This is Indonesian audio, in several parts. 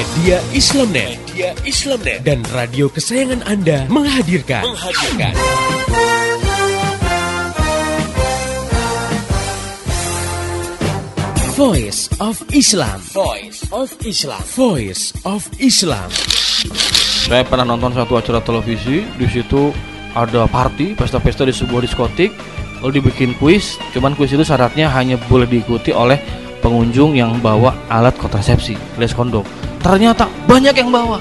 Media Islamnet, Media Islamnet dan radio kesayangan Anda menghadirkan menghadirkan Voice of Islam. Voice of Islam. Voice of Islam. Saya pernah nonton satu acara televisi, di situ ada party, pesta-pesta di sebuah diskotik, lalu dibikin kuis. Cuman kuis itu syaratnya hanya boleh diikuti oleh pengunjung yang bawa alat kontrasepsi, alias kondom. Ternyata banyak yang bawa.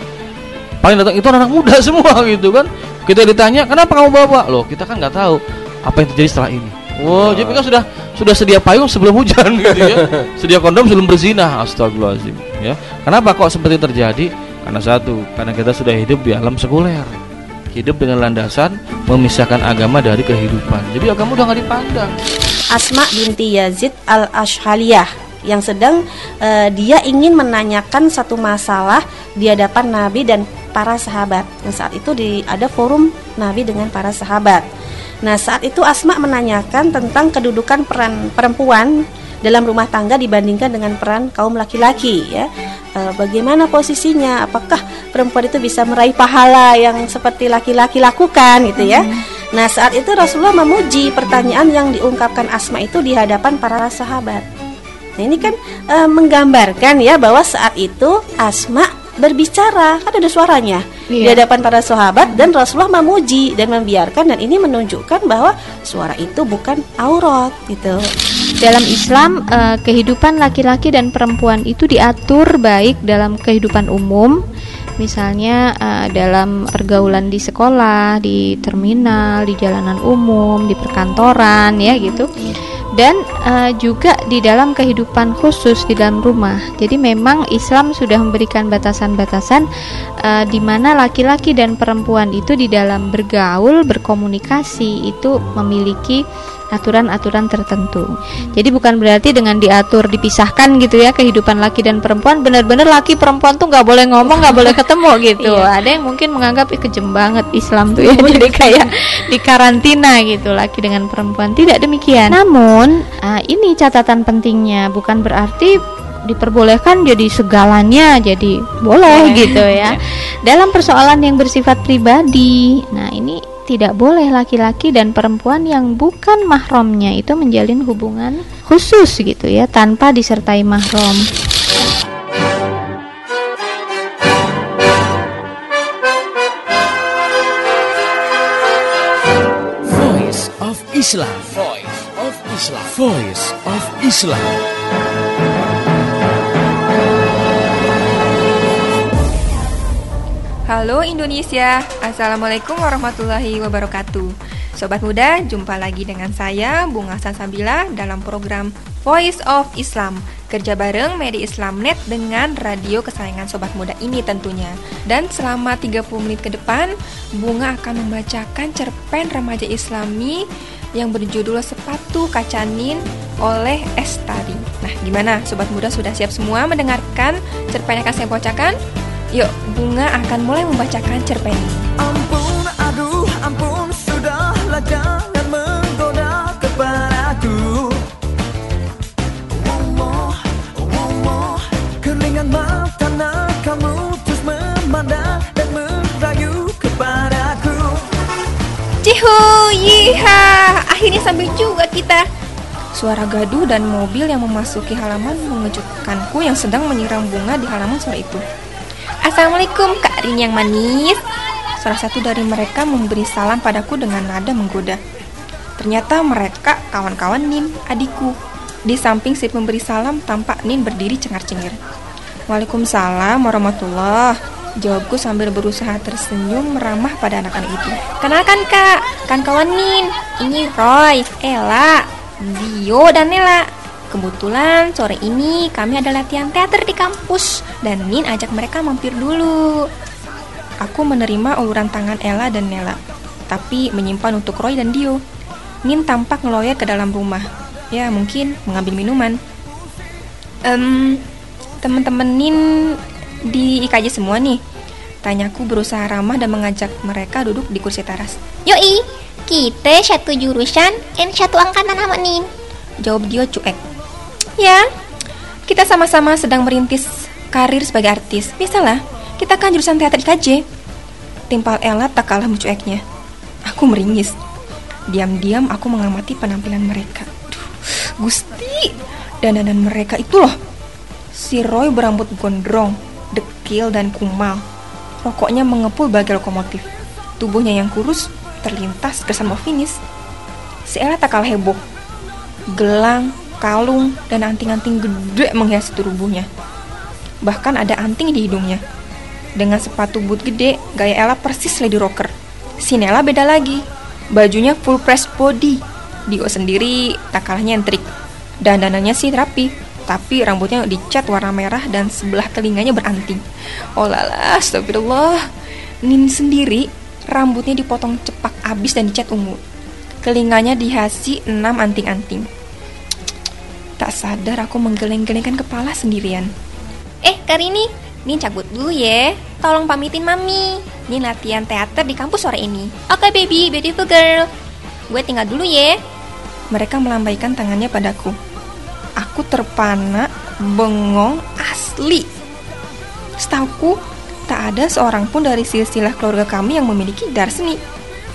Paling datang itu anak muda semua gitu kan. Kita ditanya, "Kenapa kamu bawa?" Loh, kita kan nggak tahu apa yang terjadi setelah ini. Wow, jadi kan sudah sudah sedia payung sebelum hujan gitu ya. Sedia kondom sebelum berzina. Astagfirullahaladzim ya. Kenapa kok seperti terjadi? Karena satu, karena kita sudah hidup di alam sekuler. Hidup dengan landasan memisahkan agama dari kehidupan. Jadi agama udah nggak dipandang. Asma binti Yazid al Ashhaliyah yang sedang uh, dia ingin menanyakan satu masalah di hadapan Nabi dan para sahabat. Yang saat itu di ada forum Nabi dengan para sahabat. Nah, saat itu Asma menanyakan tentang kedudukan peran perempuan dalam rumah tangga dibandingkan dengan peran kaum laki-laki ya. E, bagaimana posisinya? Apakah perempuan itu bisa meraih pahala yang seperti laki-laki lakukan gitu ya? Hmm. Nah, saat itu Rasulullah memuji pertanyaan yang diungkapkan Asma itu di hadapan para sahabat. Nah, ini kan e, menggambarkan ya bahwa saat itu Asma berbicara, kan ada suaranya iya. di hadapan para sahabat dan Rasulullah memuji dan membiarkan dan ini menunjukkan bahwa suara itu bukan aurat gitu. Dalam Islam eh, kehidupan laki-laki dan perempuan itu diatur baik dalam kehidupan umum misalnya uh, dalam pergaulan di sekolah, di terminal, di jalanan umum, di perkantoran ya gitu. Dan uh, juga di dalam kehidupan khusus di dalam rumah. Jadi memang Islam sudah memberikan batasan-batasan uh, di mana laki-laki dan perempuan itu di dalam bergaul, berkomunikasi itu memiliki aturan-aturan tertentu. Jadi bukan berarti dengan diatur dipisahkan gitu ya kehidupan laki dan perempuan benar-benar laki perempuan tuh nggak boleh ngomong nggak boleh ketemu gitu. iya. Ada yang mungkin menganggap Ih, kejem banget Islam tuh ya jadi kayak di karantina gitu laki dengan perempuan tidak demikian. Namun uh, ini catatan pentingnya bukan berarti diperbolehkan jadi segalanya jadi boleh gitu ya. Dalam persoalan yang bersifat pribadi. Nah, ini tidak boleh laki-laki dan perempuan yang bukan mahramnya itu menjalin hubungan khusus gitu ya tanpa disertai mahram. Voice of Islam. Voice of Islam. Voice of Islam. Halo Indonesia, Assalamualaikum warahmatullahi wabarakatuh. Sobat muda, jumpa lagi dengan saya Bunga Sansabila dalam program Voice of Islam. Kerja bareng Media Islamnet dengan radio kesayangan Sobat Muda ini tentunya. Dan selama 30 menit ke depan, Bunga akan membacakan cerpen remaja islami yang berjudul Sepatu Kacanin oleh Estari. Nah gimana? Sobat Muda sudah siap semua mendengarkan cerpen yang akan saya bacakan? Yuk, Bunga akan mulai membacakan cerpen ini. Ampun, aduh, ampun, sudahlah jangan menggoda kepadaku. Womo, womo, keringan mata nak kamu terus memandang dan merayu kepadaku. Cihu, yiha, akhirnya sampai juga kita. Suara gaduh dan mobil yang memasuki halaman mengejutkanku yang sedang menyiram bunga di halaman sore itu. Assalamualaikum Kak Rin yang manis. Salah satu dari mereka memberi salam padaku dengan nada menggoda. Ternyata mereka kawan-kawan Nin, adikku. Di samping si pemberi salam tampak Nin berdiri cengar-cengir. Waalaikumsalam warahmatullah. Jawabku sambil berusaha tersenyum meramah pada anak-anak itu. Kenalkan kak, kan kawan Nin. Ini Roy, Ella, Zio, dan Nela Kebetulan sore ini kami ada latihan teater di kampus dan Nin ajak mereka mampir dulu. Aku menerima uluran tangan Ella dan Nela, tapi menyimpan untuk Roy dan Dio. Nin tampak ngeloyer ke dalam rumah. Ya, mungkin mengambil minuman. Um, teman-teman Nin di IKJ semua nih. Tanyaku berusaha ramah dan mengajak mereka duduk di kursi teras. Yoi, kita satu jurusan dan satu angkatan sama Nin. Jawab Dio cuek. Ya, kita sama-sama sedang merintis karir sebagai artis. Biasalah, kita kan jurusan teater IKJ. Timpal Ella tak kalah mencueknya. Aku meringis. Diam-diam aku mengamati penampilan mereka. Duh, Gusti, dandanan mereka itu loh. Si Roy berambut gondrong, dekil dan kumal. Rokoknya mengepul bagai lokomotif. Tubuhnya yang kurus terlintas bersama finish. Si Ella tak kalah heboh. Gelang, kalung, dan anting-anting gede menghiasi tubuhnya. Bahkan ada anting di hidungnya. Dengan sepatu boot gede, gaya Ella persis lady rocker. Si Nella beda lagi. Bajunya full press body. Dio sendiri tak kalah nyentrik. Dandanannya sih rapi, tapi rambutnya dicat warna merah dan sebelah telinganya beranting. Oh lala, astagfirullah. Nin sendiri rambutnya dipotong cepak abis dan dicat ungu. Telinganya dihiasi enam anting-anting. Tak sadar aku menggeleng-gelengkan kepala sendirian. Eh, Karini, Nin cabut dulu ya. Tolong pamitin Mami. Nin latihan teater di kampus sore ini. Oke, baby, beautiful girl. Gue tinggal dulu ya. Mereka melambaikan tangannya padaku. Aku terpana, bengong, asli. Setauku, tak ada seorang pun dari silsilah keluarga kami yang memiliki dar seni.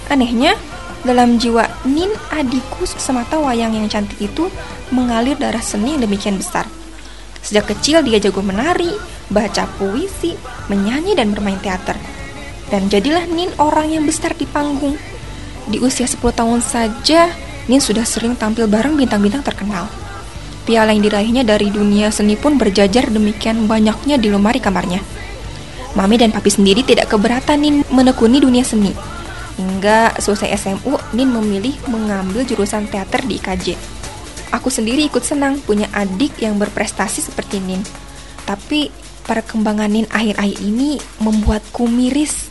Anehnya, dalam jiwa Nin adikku semata wayang yang cantik itu mengalir darah seni yang demikian besar. Sejak kecil dia jago menari, baca puisi, menyanyi dan bermain teater. Dan jadilah Nin orang yang besar di panggung. Di usia 10 tahun saja, Nin sudah sering tampil bareng bintang-bintang terkenal. Piala yang diraihnya dari dunia seni pun berjajar demikian banyaknya di lemari kamarnya. Mami dan papi sendiri tidak keberatan Nin menekuni dunia seni. Hingga selesai SMU, Nin memilih mengambil jurusan teater di IKJ. Aku sendiri ikut senang punya adik yang berprestasi seperti Nin. Tapi perkembangan Nin akhir-akhir ini membuatku miris.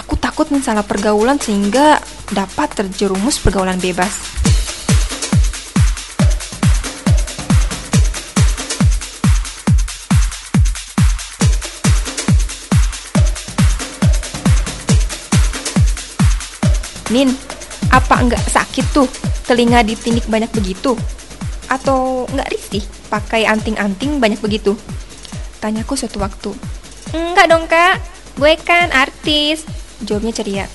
Aku takut Nin salah pergaulan sehingga dapat terjerumus pergaulan bebas. Nin, apa enggak sakit tuh telinga ditindik banyak begitu? Atau enggak risih pakai anting-anting banyak begitu? Tanyaku suatu waktu. Enggak dong, Kak. Gue kan artis. Jawabnya ceria.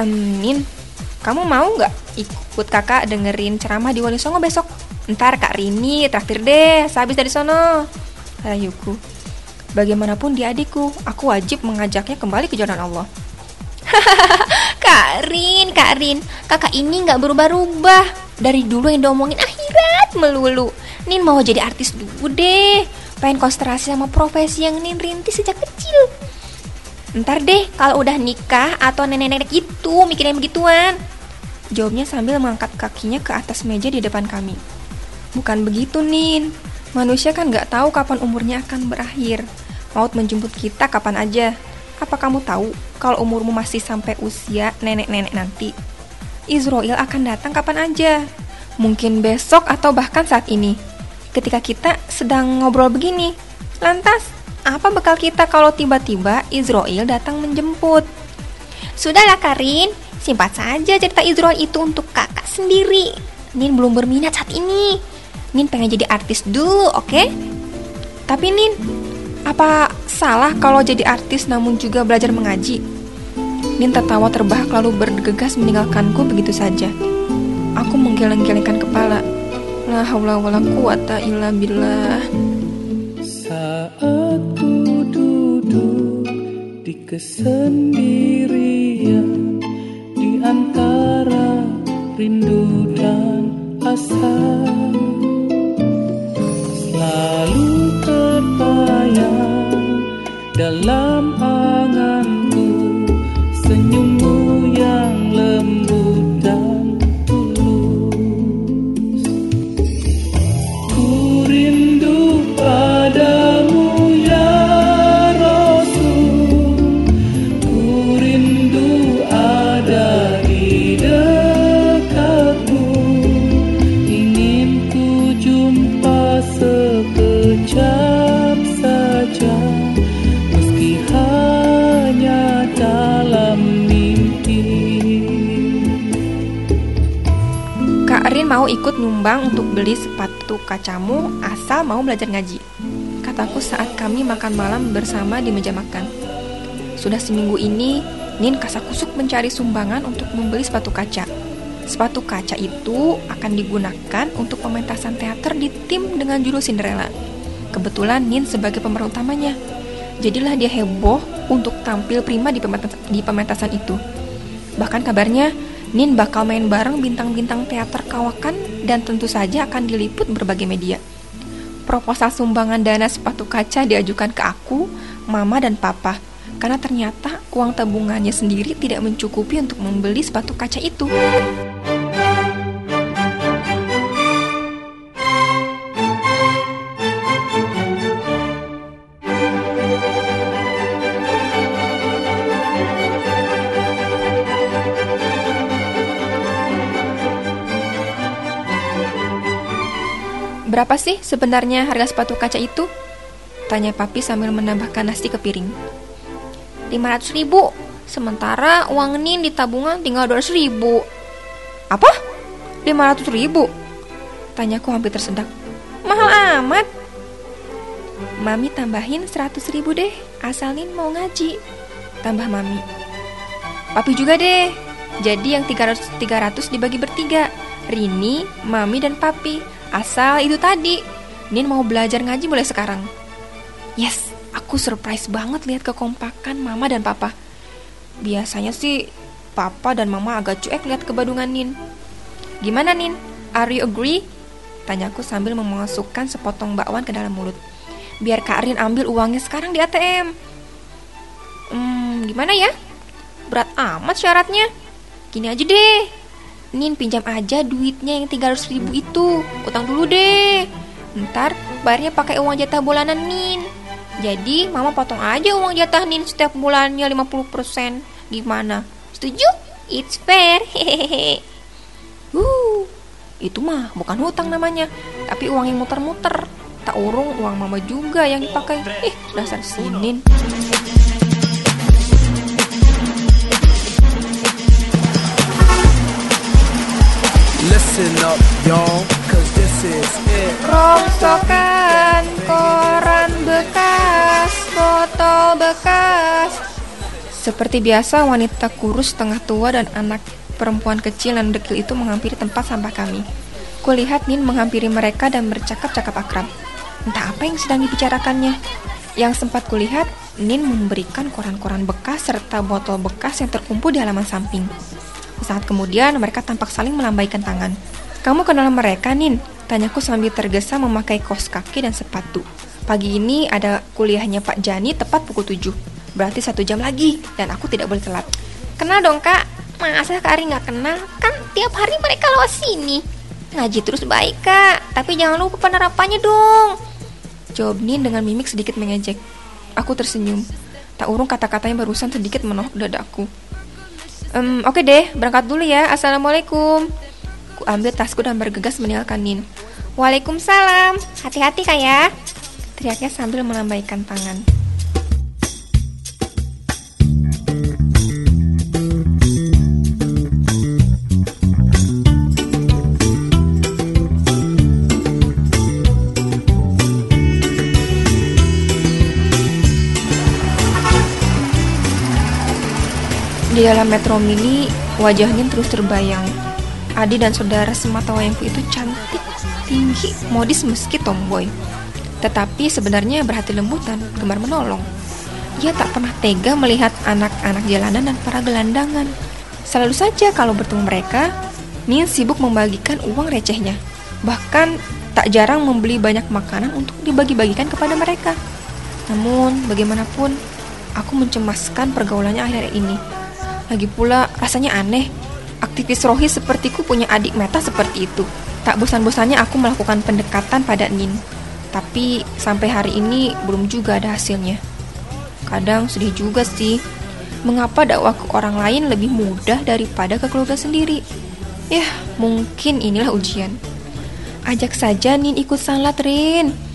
Ehm, Nin, kamu mau nggak ikut kakak dengerin ceramah di Wali besok? Ntar Kak Rini traktir deh sehabis dari sono. Rayuku. Bagaimanapun dia adikku, aku wajib mengajaknya kembali ke jalan Allah. Kak Rin, Kak Rin, kakak ini nggak berubah-ubah. Dari dulu yang diomongin akhirat melulu. Nin mau jadi artis dulu deh. Pengen konsentrasi sama profesi yang Nin rintis sejak kecil. Ntar deh Kalau udah nikah atau nenek-nenek itu mikirin begituan. Jawabnya sambil mengangkat kakinya ke atas meja di depan kami. Bukan begitu, Nin. Manusia kan nggak tahu kapan umurnya akan berakhir. Maut menjemput kita kapan aja. Apa kamu tahu kalau umurmu masih sampai usia nenek-nenek nanti? Israel akan datang kapan aja. Mungkin besok atau bahkan saat ini. Ketika kita sedang ngobrol begini. Lantas, apa bekal kita kalau tiba-tiba Israel datang menjemput? Sudahlah Karin, simpan saja cerita Israel itu untuk kakak sendiri. Nin belum berminat saat ini. Nin pengen jadi artis dulu, oke? Tapi Nin, apa salah kalau jadi artis namun juga belajar mengaji? Nin tertawa terbahak lalu bergegas meninggalkanku begitu saja. Aku menggeleng-gelengkan kepala. La haula wala quwata illa billah. Saat ku duduk di kesendirian di antara rindu dan asa selalu terbayang dalam Nyumbang untuk beli sepatu kacamu asal mau belajar ngaji. Kata mataku saat kami makan malam bersama di meja makan. Sudah seminggu ini, Nin kasakusuk mencari sumbangan untuk membeli sepatu kaca. Sepatu kaca itu akan digunakan untuk pementasan teater di tim dengan judul Cinderella. Kebetulan Nin sebagai pemeran utamanya. Jadilah dia heboh untuk tampil prima di pementasan itu. Bahkan kabarnya Nin bakal main bareng bintang-bintang teater kawakan dan tentu saja akan diliput berbagai media. Proposal sumbangan dana sepatu kaca diajukan ke aku, mama dan papa. Karena ternyata uang tabungannya sendiri tidak mencukupi untuk membeli sepatu kaca itu. Berapa sih sebenarnya harga sepatu kaca itu? Tanya papi sambil menambahkan nasi ke piring. 500 ribu Sementara uang Nin di tabungan tinggal 200 ribu Apa? 500 ribu? Tanyaku hampir tersedak. Mahal amat. Mami tambahin 100 ribu deh, asal Nin mau ngaji. Tambah Mami. Papi juga deh. Jadi yang 300 300 dibagi bertiga. Rini, Mami dan Papi. Asal itu tadi. Nin mau belajar ngaji mulai sekarang. Yes, aku surprise banget lihat kekompakan Mama dan Papa. Biasanya sih Papa dan Mama agak cuek lihat kebadungan Nin. Gimana Nin? Are you agree? Tanyaku sambil memasukkan sepotong bakwan ke dalam mulut. Biar Kak Rin ambil uangnya sekarang di ATM. Hmm, gimana ya? Berat amat syaratnya. Gini aja deh. Nin pinjam aja duitnya yang 300 ribu itu. Utang dulu deh. Ntar bayarnya pakai uang jatah bulanan Nin. Jadi mama potong aja uang jatah Nin setiap bulannya 50%. Gimana? Setuju? It's fair. Hehehe. Uh, itu mah bukan hutang namanya, tapi uang yang muter-muter. Tak urung uang mama juga yang dipakai. Ih, dasar sinin. Listen up, y'all, cause this is it. Rongsokan koran bekas, botol bekas. Seperti biasa, wanita kurus setengah tua dan anak perempuan kecil dan dekil itu menghampiri tempat sampah kami. Kulihat Nin menghampiri mereka dan bercakap-cakap akrab. Entah apa yang sedang dibicarakannya. Yang sempat kulihat, Nin memberikan koran-koran bekas serta botol bekas yang terkumpul di halaman samping. Saat kemudian mereka tampak saling melambaikan tangan. Kamu kenal mereka, Nin? Tanyaku sambil tergesa memakai kaos kaki dan sepatu. Pagi ini ada kuliahnya Pak Jani tepat pukul 7. Berarti satu jam lagi, dan aku tidak boleh telat. Kenal dong kak Masa Kak Ari nggak kenal? Kan tiap hari mereka lewat sini Ngaji terus baik kak Tapi jangan lupa penerapannya dong Jawab Nin dengan mimik sedikit mengejek. Aku tersenyum. Tak urung kata-katanya barusan sedikit menohok dadaku. Ehm, oke deh, berangkat dulu ya. Assalamualaikum. Ku ambil tasku dan bergegas meninggalkan Nin. Waalaikumsalam Hati-hati kak ya Teriaknya sambil melambaikan tangan. Di dalam metro mini, wajah Nin terus terbayang. Adi dan saudara semata wayangku itu cantik, tinggi, modis meski tomboy. Tetapi sebenarnya berhati lembut dan gemar menolong. Ia tak pernah tega melihat anak-anak jalanan dan para gelandangan. Selalu saja kalau bertemu mereka, Nin sibuk membagikan uang recehnya. Bahkan tak jarang membeli banyak makanan untuk dibagi-bagikan kepada mereka. Namun, bagaimanapun, aku mencemaskan pergaulannya akhir ini. Lagi pula, rasanya aneh. Aktivis rohis sepertiku punya adik meta seperti itu. Tak bosan-bosannya aku melakukan pendekatan pada Nin. Tapi sampai hari ini belum juga ada hasilnya. Kadang sedih juga sih. Mengapa dakwah ke orang lain lebih mudah daripada ke keluarga sendiri? Yah, mungkin inilah ujian. Ajak saja Nin ikut salat, Rin.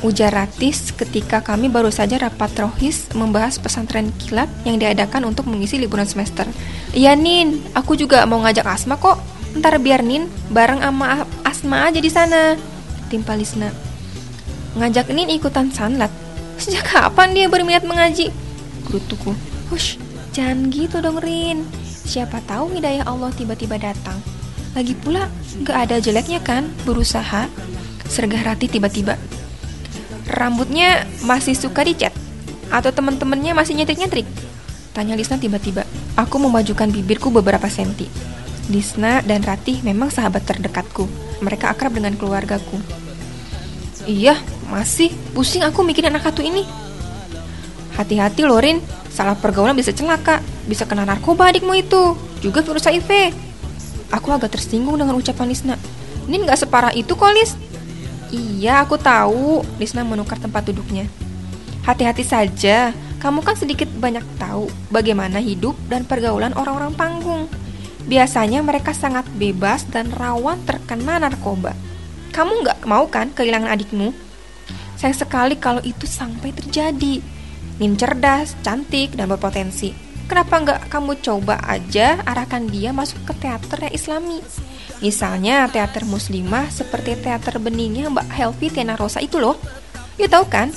Ujar Ratis ketika kami baru saja rapat rohis membahas pesantren kilat yang diadakan untuk mengisi liburan semester. Iya Nin, aku juga mau ngajak Asma kok. Ntar biar Nin bareng sama Asma aja di sana. Timpa Lisna. ngajak Nin ikutan sanlat. Sejak kapan dia berminat mengaji? Gerutuku. Hush, jangan gitu dong Rin. Siapa tahu hidayah Allah tiba-tiba datang. Lagi pula, gak ada jeleknya kan berusaha. Sergah Rati tiba-tiba. Rambutnya masih suka dicat? Atau teman-temannya masih nyetrik-nyetrik? Tanya Lisna tiba-tiba. Aku memajukan bibirku beberapa senti. Lisna dan Ratih memang sahabat terdekatku. Mereka akrab dengan keluargaku. Iya, masih. Pusing aku mikirin anak satu ini. Hati-hati Lorin, salah pergaulan bisa celaka. Bisa kena narkoba adikmu itu. Juga virus HIV. Aku agak tersinggung dengan ucapan Lisna. Nin gak separah itu kok, Lis. Iya, aku tahu. Lisna menukar tempat duduknya. Hati-hati saja, kamu kan sedikit banyak tahu bagaimana hidup dan pergaulan orang-orang panggung. Biasanya mereka sangat bebas dan rawan terkena narkoba. Kamu nggak mau kan kehilangan adikmu? Sayang sekali kalau itu sampai terjadi. Nin cerdas, cantik, dan berpotensi. Kenapa nggak kamu coba aja arahkan dia masuk ke teater yang islami? Misalnya teater muslimah seperti teater beningnya Mbak Helvi Tiana Rosa itu loh. Ya tahu kan?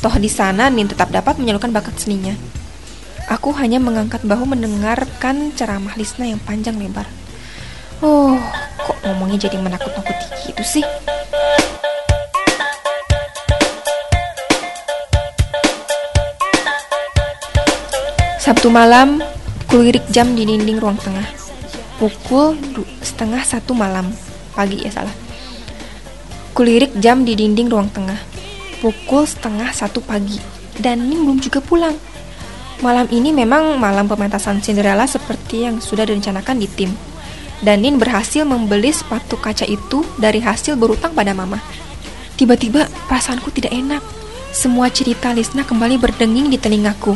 Toh di sana Nin tetap dapat menyalurkan bakat seninya. Aku hanya mengangkat bahu mendengarkan ceramah Lisna yang panjang lebar. Oh, kok ngomongnya jadi menakut-nakuti gitu sih? Sabtu malam, kulirik jam di dinding ruang tengah. Pukul setengah satu malam, pagi ya salah. Kulirik jam di dinding ruang tengah. Pukul setengah satu pagi, dan Ning belum juga pulang. Malam ini memang malam pementasan Cinderella seperti yang sudah direncanakan di tim. Dan Nin berhasil membeli sepatu kaca itu dari hasil berutang pada mama. Tiba-tiba perasaanku tidak enak. Semua cerita Lisna kembali berdenging di telingaku.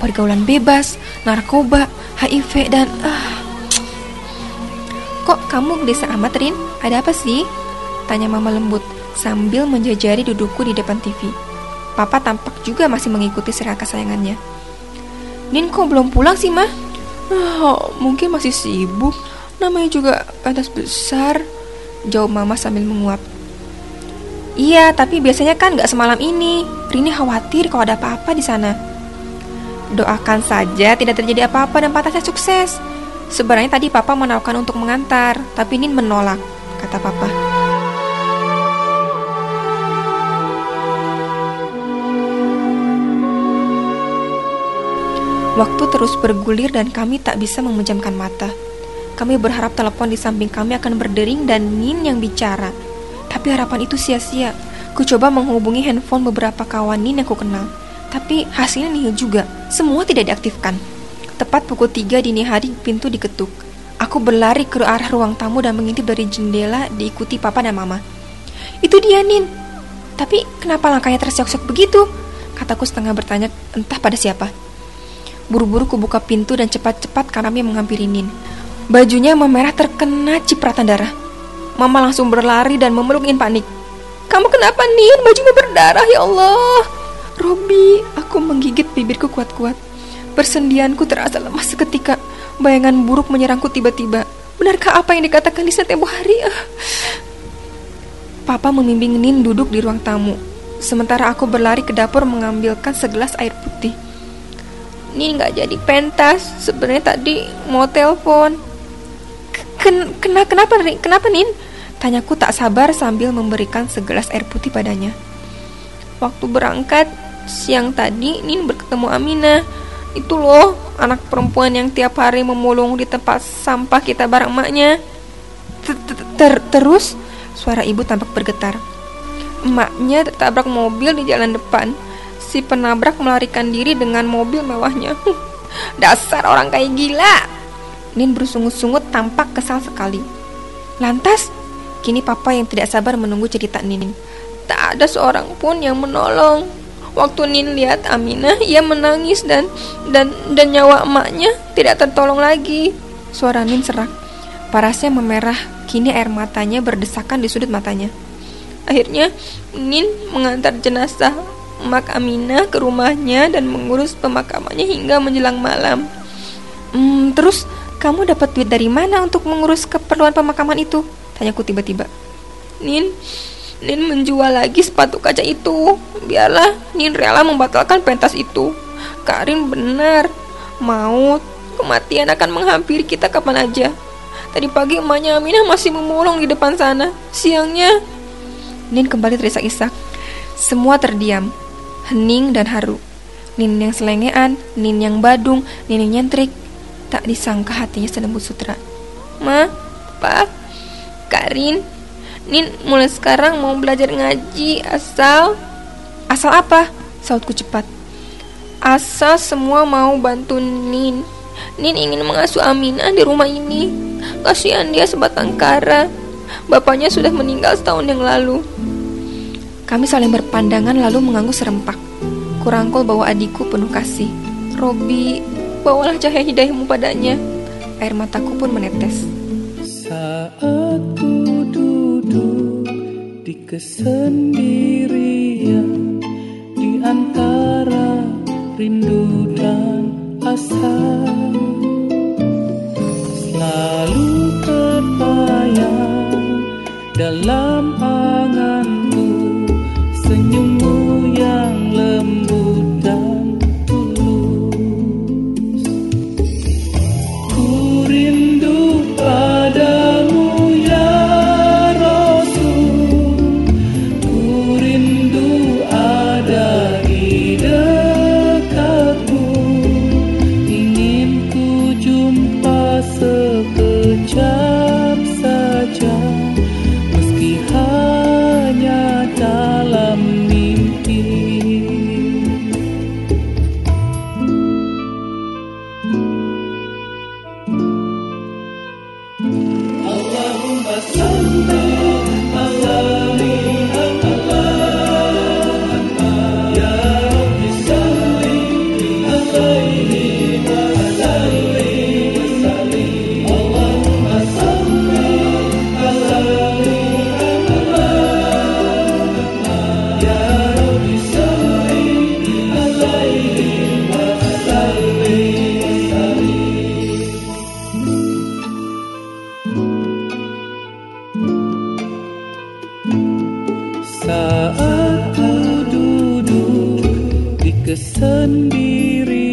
Pergaulan bebas, narkoba, HIV, dan... Ah. Kok kamu gelisah amat, Rin? Ada apa sih? Tanya mama lembut sambil menjajari dudukku di depan TV. Papa tampak juga masih mengikuti serial kesayangannya. Nin kok belum pulang sih, mah? Oh, mungkin masih sibuk. Namanya juga pentas besar. Jawab mama sambil menguap. Iya, tapi biasanya kan nggak semalam ini. Rini khawatir kalau ada apa-apa di sana. Doakan saja tidak terjadi apa-apa dan pantasnya sukses. Sebenarnya tadi papa menawarkan untuk mengantar, tapi Nin menolak, kata papa. Waktu terus bergulir dan kami tak bisa memejamkan mata. Kami berharap telepon di samping kami akan berdering dan Nin yang bicara. Tapi harapan itu sia-sia. Ku coba menghubungi handphone beberapa kawan Nin yang ku kenal. Tapi hasilnya nihil juga. Semua tidak diaktifkan. Tepat pukul 3 dini hari pintu diketuk. Aku berlari ke arah ruang tamu dan mengintip dari jendela diikuti papa dan mama. Itu dia Nin. Tapi kenapa langkahnya tersiok-siok begitu? Kataku setengah bertanya entah pada siapa. Buru-buru kubuka pintu dan cepat-cepat kami menghampiri Nin. Bajunya memerah terkena cipratan darah. Mama langsung berlari dan memeluk Nin panik. Kamu kenapa Nin? Bajumu berdarah ya Allah. Robi, aku menggigit bibirku kuat-kuat. Persendianku terasa lemas seketika. Bayangan buruk menyerangku tiba-tiba. Benarkah apa yang dikatakan Lisa tempo hari? Ah. Papa membimbing Nin duduk di ruang tamu. Sementara aku berlari ke dapur mengambilkan segelas air putih. Nin nggak jadi pentas. Sebenarnya tadi mau telepon. Ken kena kenapa kenapa Nin? Tanyaku tak sabar sambil memberikan segelas air putih padanya. Waktu berangkat siang tadi Nin bertemu Amina. Itu loh anak perempuan yang tiap hari memulung di tempat sampah kita bareng emaknya. Terus suara ibu tampak bergetar. Emaknya tertabrak mobil di jalan depan. Si penabrak melarikan diri dengan mobil mewahnya. Dasar orang kayak gila. Nin bersungut-sungut tampak kesal sekali. Lantas, kini papa yang tidak sabar menunggu cerita Nin. Tak ada seorang pun yang menolong. Waktu Nin lihat Aminah, ia menangis dan dan dan nyawa emaknya tidak tertolong lagi. Suara Nin serak. Parasnya memerah, kini air matanya berdesakan di sudut matanya. Akhirnya, Nin mengantar jenazah emak Aminah ke rumahnya dan mengurus pemakamannya hingga menjelang malam. Hmm, terus kamu dapat duit dari mana untuk mengurus keperluan pemakaman itu? Tanyaku tiba-tiba. Nin, Nin menjual lagi sepatu kaca itu. Biarlah Nin rela membatalkan pentas itu. Karin benar. Maut, kematian akan menghampiri kita kapan aja. Tadi pagi emaknya Aminah masih memulung di depan sana. Siangnya, Nin kembali terisak-isak. Semua terdiam, hening dan haru. Nin yang selengean, Nin yang badung, Nin yang nyentrik. Tak disangka hatinya selembut sutra. Ma, Pa, Karin, Nin mulai sekarang mau belajar ngaji asal Asal apa? Sautku cepat. Asal semua mau bantu Nin. Nin ingin mengasuh Aminah di rumah ini. Kasihan dia sebatang kara. Bapaknya sudah meninggal setahun yang lalu. Kami saling berpandangan lalu mengangguk serempak. Kurangkul bawa adikku penuh kasih. Robi, bawalah cahaya hidayahmu padanya. Air mataku pun menetes kesendirian Di antara rindu dan asa Saat ku duduk di kesendirian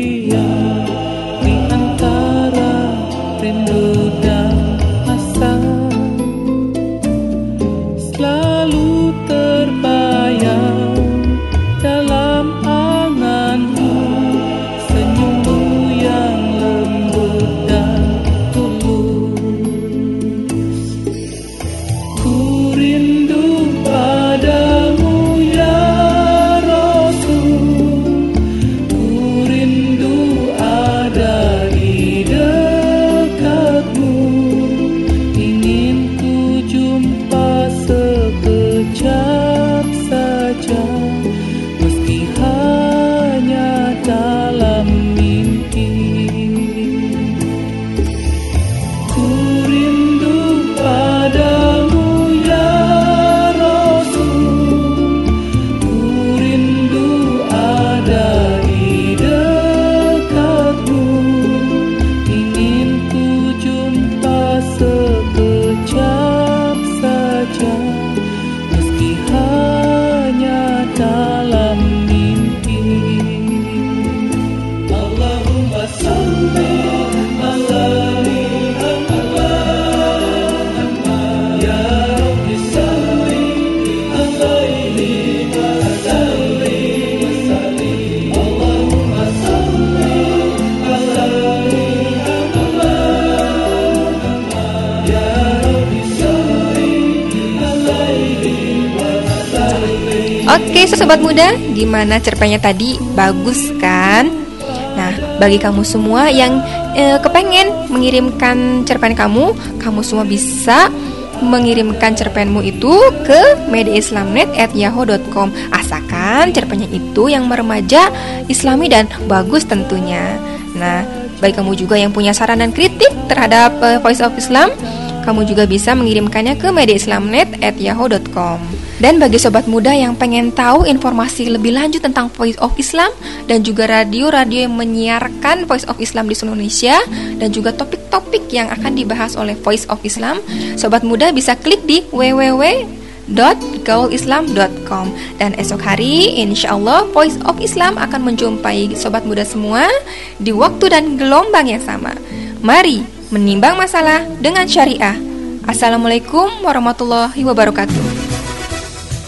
Oke sobat muda, gimana cerpennya tadi? Bagus kan? Nah, bagi kamu semua yang eh, kepengen mengirimkan cerpen kamu, kamu semua bisa mengirimkan cerpenmu itu ke mediaislamnet@yahoo.com. Asalkan cerpennya itu yang meremaja, islami dan bagus tentunya. Nah, bagi kamu juga yang punya saran dan kritik terhadap eh, Voice of Islam, kamu juga bisa mengirimkannya ke mediaislamnet@yahoo.com. Dan bagi sobat muda yang pengen tahu informasi lebih lanjut tentang Voice of Islam dan juga radio-radio yang menyiarkan Voice of Islam di seluruh Indonesia dan juga topik-topik yang akan dibahas oleh Voice of Islam, sobat muda bisa klik di www www.gaulislam.com Dan esok hari insya Allah Voice of Islam akan menjumpai sobat muda semua Di waktu dan gelombang yang sama. Mari menimbang masalah dengan syariah. Assalamualaikum warahmatullahi wabarakatuh